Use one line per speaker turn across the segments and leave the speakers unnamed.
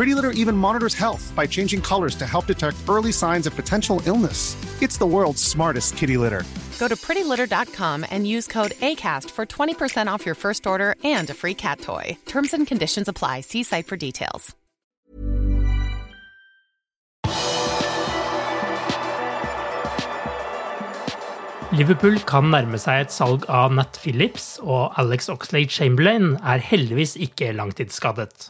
Pretty Litter even monitors health by changing colors to help detect early signs of potential illness. It's the world's smartest kitty litter.
Go to prettylitter.com and use code ACAST for 20% off your first order and a free cat toy. Terms and conditions apply. See site for details.
Liverpool kan nærme seg et salg av Nat Phillips, og Alex Oxlade Chamberlain er heldigvis ikke langtidsskadet.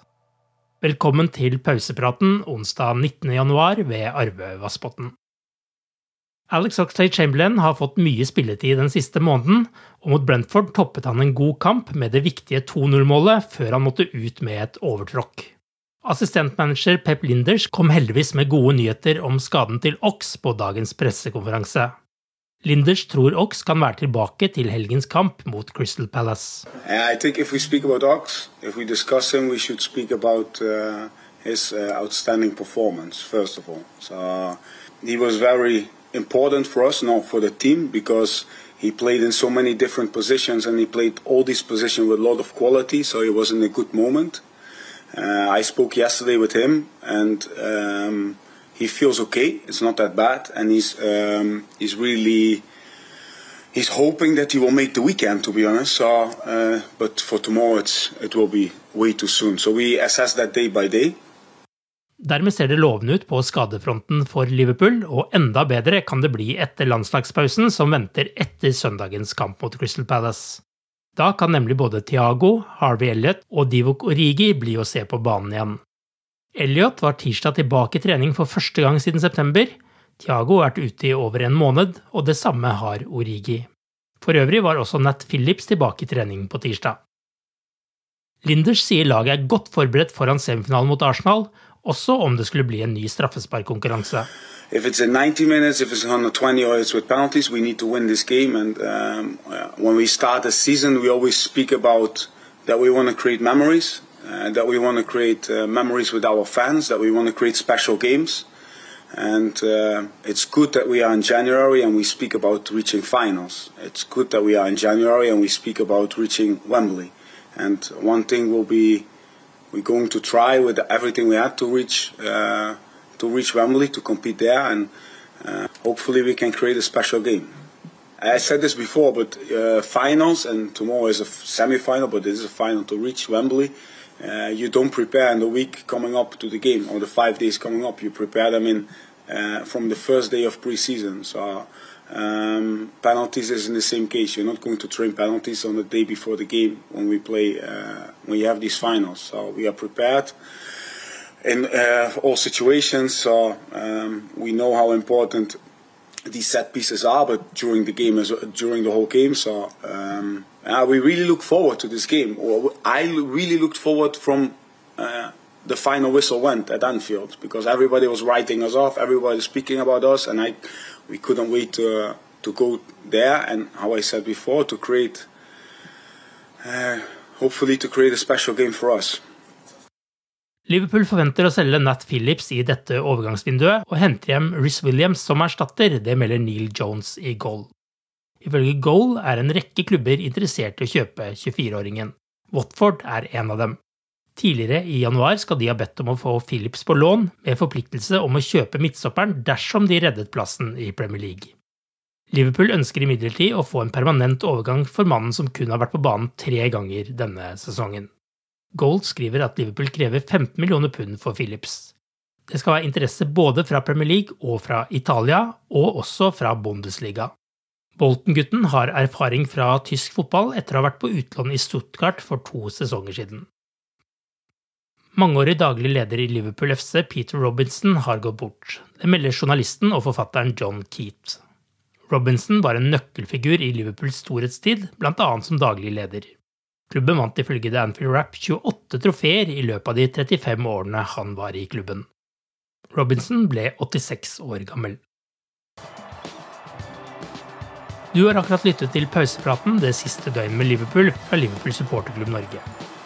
Velkommen til pausepraten onsdag 19.1 ved Arve Vassbotn. Alex Oxlade Chamberlain har fått mye spilletid den siste måneden, og mot Brentford toppet han en god kamp med det viktige 2-0-målet før han måtte ut med et overtråkk. Assistentmanager Pep Linders kom heldigvis med gode nyheter om skaden til Ox på dagens pressekonferanse. Linders tror Ox kan være tilbake til helgens kamp mot Crystal Palace.
About Ox, him, about uh, his uh, outstanding performance first of all. So he was very important for us, not for the team, because he played in so many different positions and he played all these positions with a lot of quality. So he was in a good moment. Uh, I spoke yesterday with him and. Um, he feels okay. It's not that bad, and he's um, he's really he's hoping that he will make the weekend. To be honest, so uh, but for tomorrow it's it will be way too soon. So we assess that day by day.
Dermed ser det lovende ut på skadefronten for Liverpool, og enda bedre kan det bli etter landslagspausen som venter etter søndagens kamp mot Crystal Palace. Da kan nemlig både Thiago, Harvey Elliot og Divok Origi bli å se på banen igjen. Elliot var tirsdag tilbake i trening for første gang siden september. Thiago har vært ute i over en måned, og det samme har Origi. For øvrig var også Nat Phillips tilbake i trening på tirsdag. Linders sier laget er godt forberedt foran semifinalen mot Arsenal, også om det skulle bli en ny straffesparkkonkurranse.
If it's in 90 minutes, if it's 120 or it's with penalties, we need to win this game. And um, when we start a season, we always speak about that we want to create memories. Uh, that we want to create uh, memories with our fans, that we want to create special games. And uh, it's good that we are in January and we speak about reaching finals. It's good that we are in January and we speak about reaching Wembley. And one thing will be we're going to try with everything we have to reach uh, to reach Wembley to compete there, and uh, hopefully we can create a special game. I said this before, but uh, finals and tomorrow is a semi-final, but this is a final to reach Wembley uh, you don't prepare in the week coming up to the game or the five days coming up. You prepare them in uh, from the first day of preseason. So um, penalties is in the same case. You're not going to train penalties on the day before the game when we play uh, when you have these finals. So we are prepared in uh, all situations. So um, we know how important these set pieces are, but during the game as during the whole game. So. Um, uh, we really look forward to this game. Or I really looked forward from uh, the final whistle went at Anfield because everybody was writing us off, everybody was speaking about us, and I, we couldn't wait to uh, to go there. And how I said before, to create, uh, hopefully, to create a special game for us.
Liverpool forventer å selge Nat Phillips i dette overgangsvinduet og hente hjem Riz Williams som erstatter, det melder Neil Jones i goal. Ifølge Goal er en rekke klubber interessert i å kjøpe 24-åringen. Watford er en av dem. Tidligere i januar skal de ha bedt om å få Phillips på lån, med forpliktelse om å kjøpe midtstopperen dersom de reddet plassen i Premier League. Liverpool ønsker imidlertid å få en permanent overgang for mannen som kun har vært på banen tre ganger denne sesongen. Gold skriver at Liverpool krever 15 millioner pund for Phillips. Det skal være interesse både fra Premier League og fra Italia, og også fra Bundesliga. Bolton-gutten har erfaring fra tysk fotball etter å ha vært på utlån i Stuttgart for to sesonger siden. Mangeårig daglig leder i Liverpool FC, Peter Robinson, har gått bort. Det melder journalisten og forfatteren John Keat. Robinson var en nøkkelfigur i Liverpools storhetstid, bl.a. som daglig leder. Klubben vant ifølge The Anfield Rap 28 trofeer i løpet av de 35 årene han var i klubben. Robinson ble 86 år gammel. Du har akkurat lyttet til pausepraten det siste døgnet med Liverpool fra Liverpool supporterklubb Norge.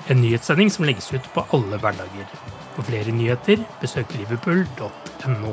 En nyhetssending som legges ut på alle hverdager. For flere nyheter, besøk liverpool.no.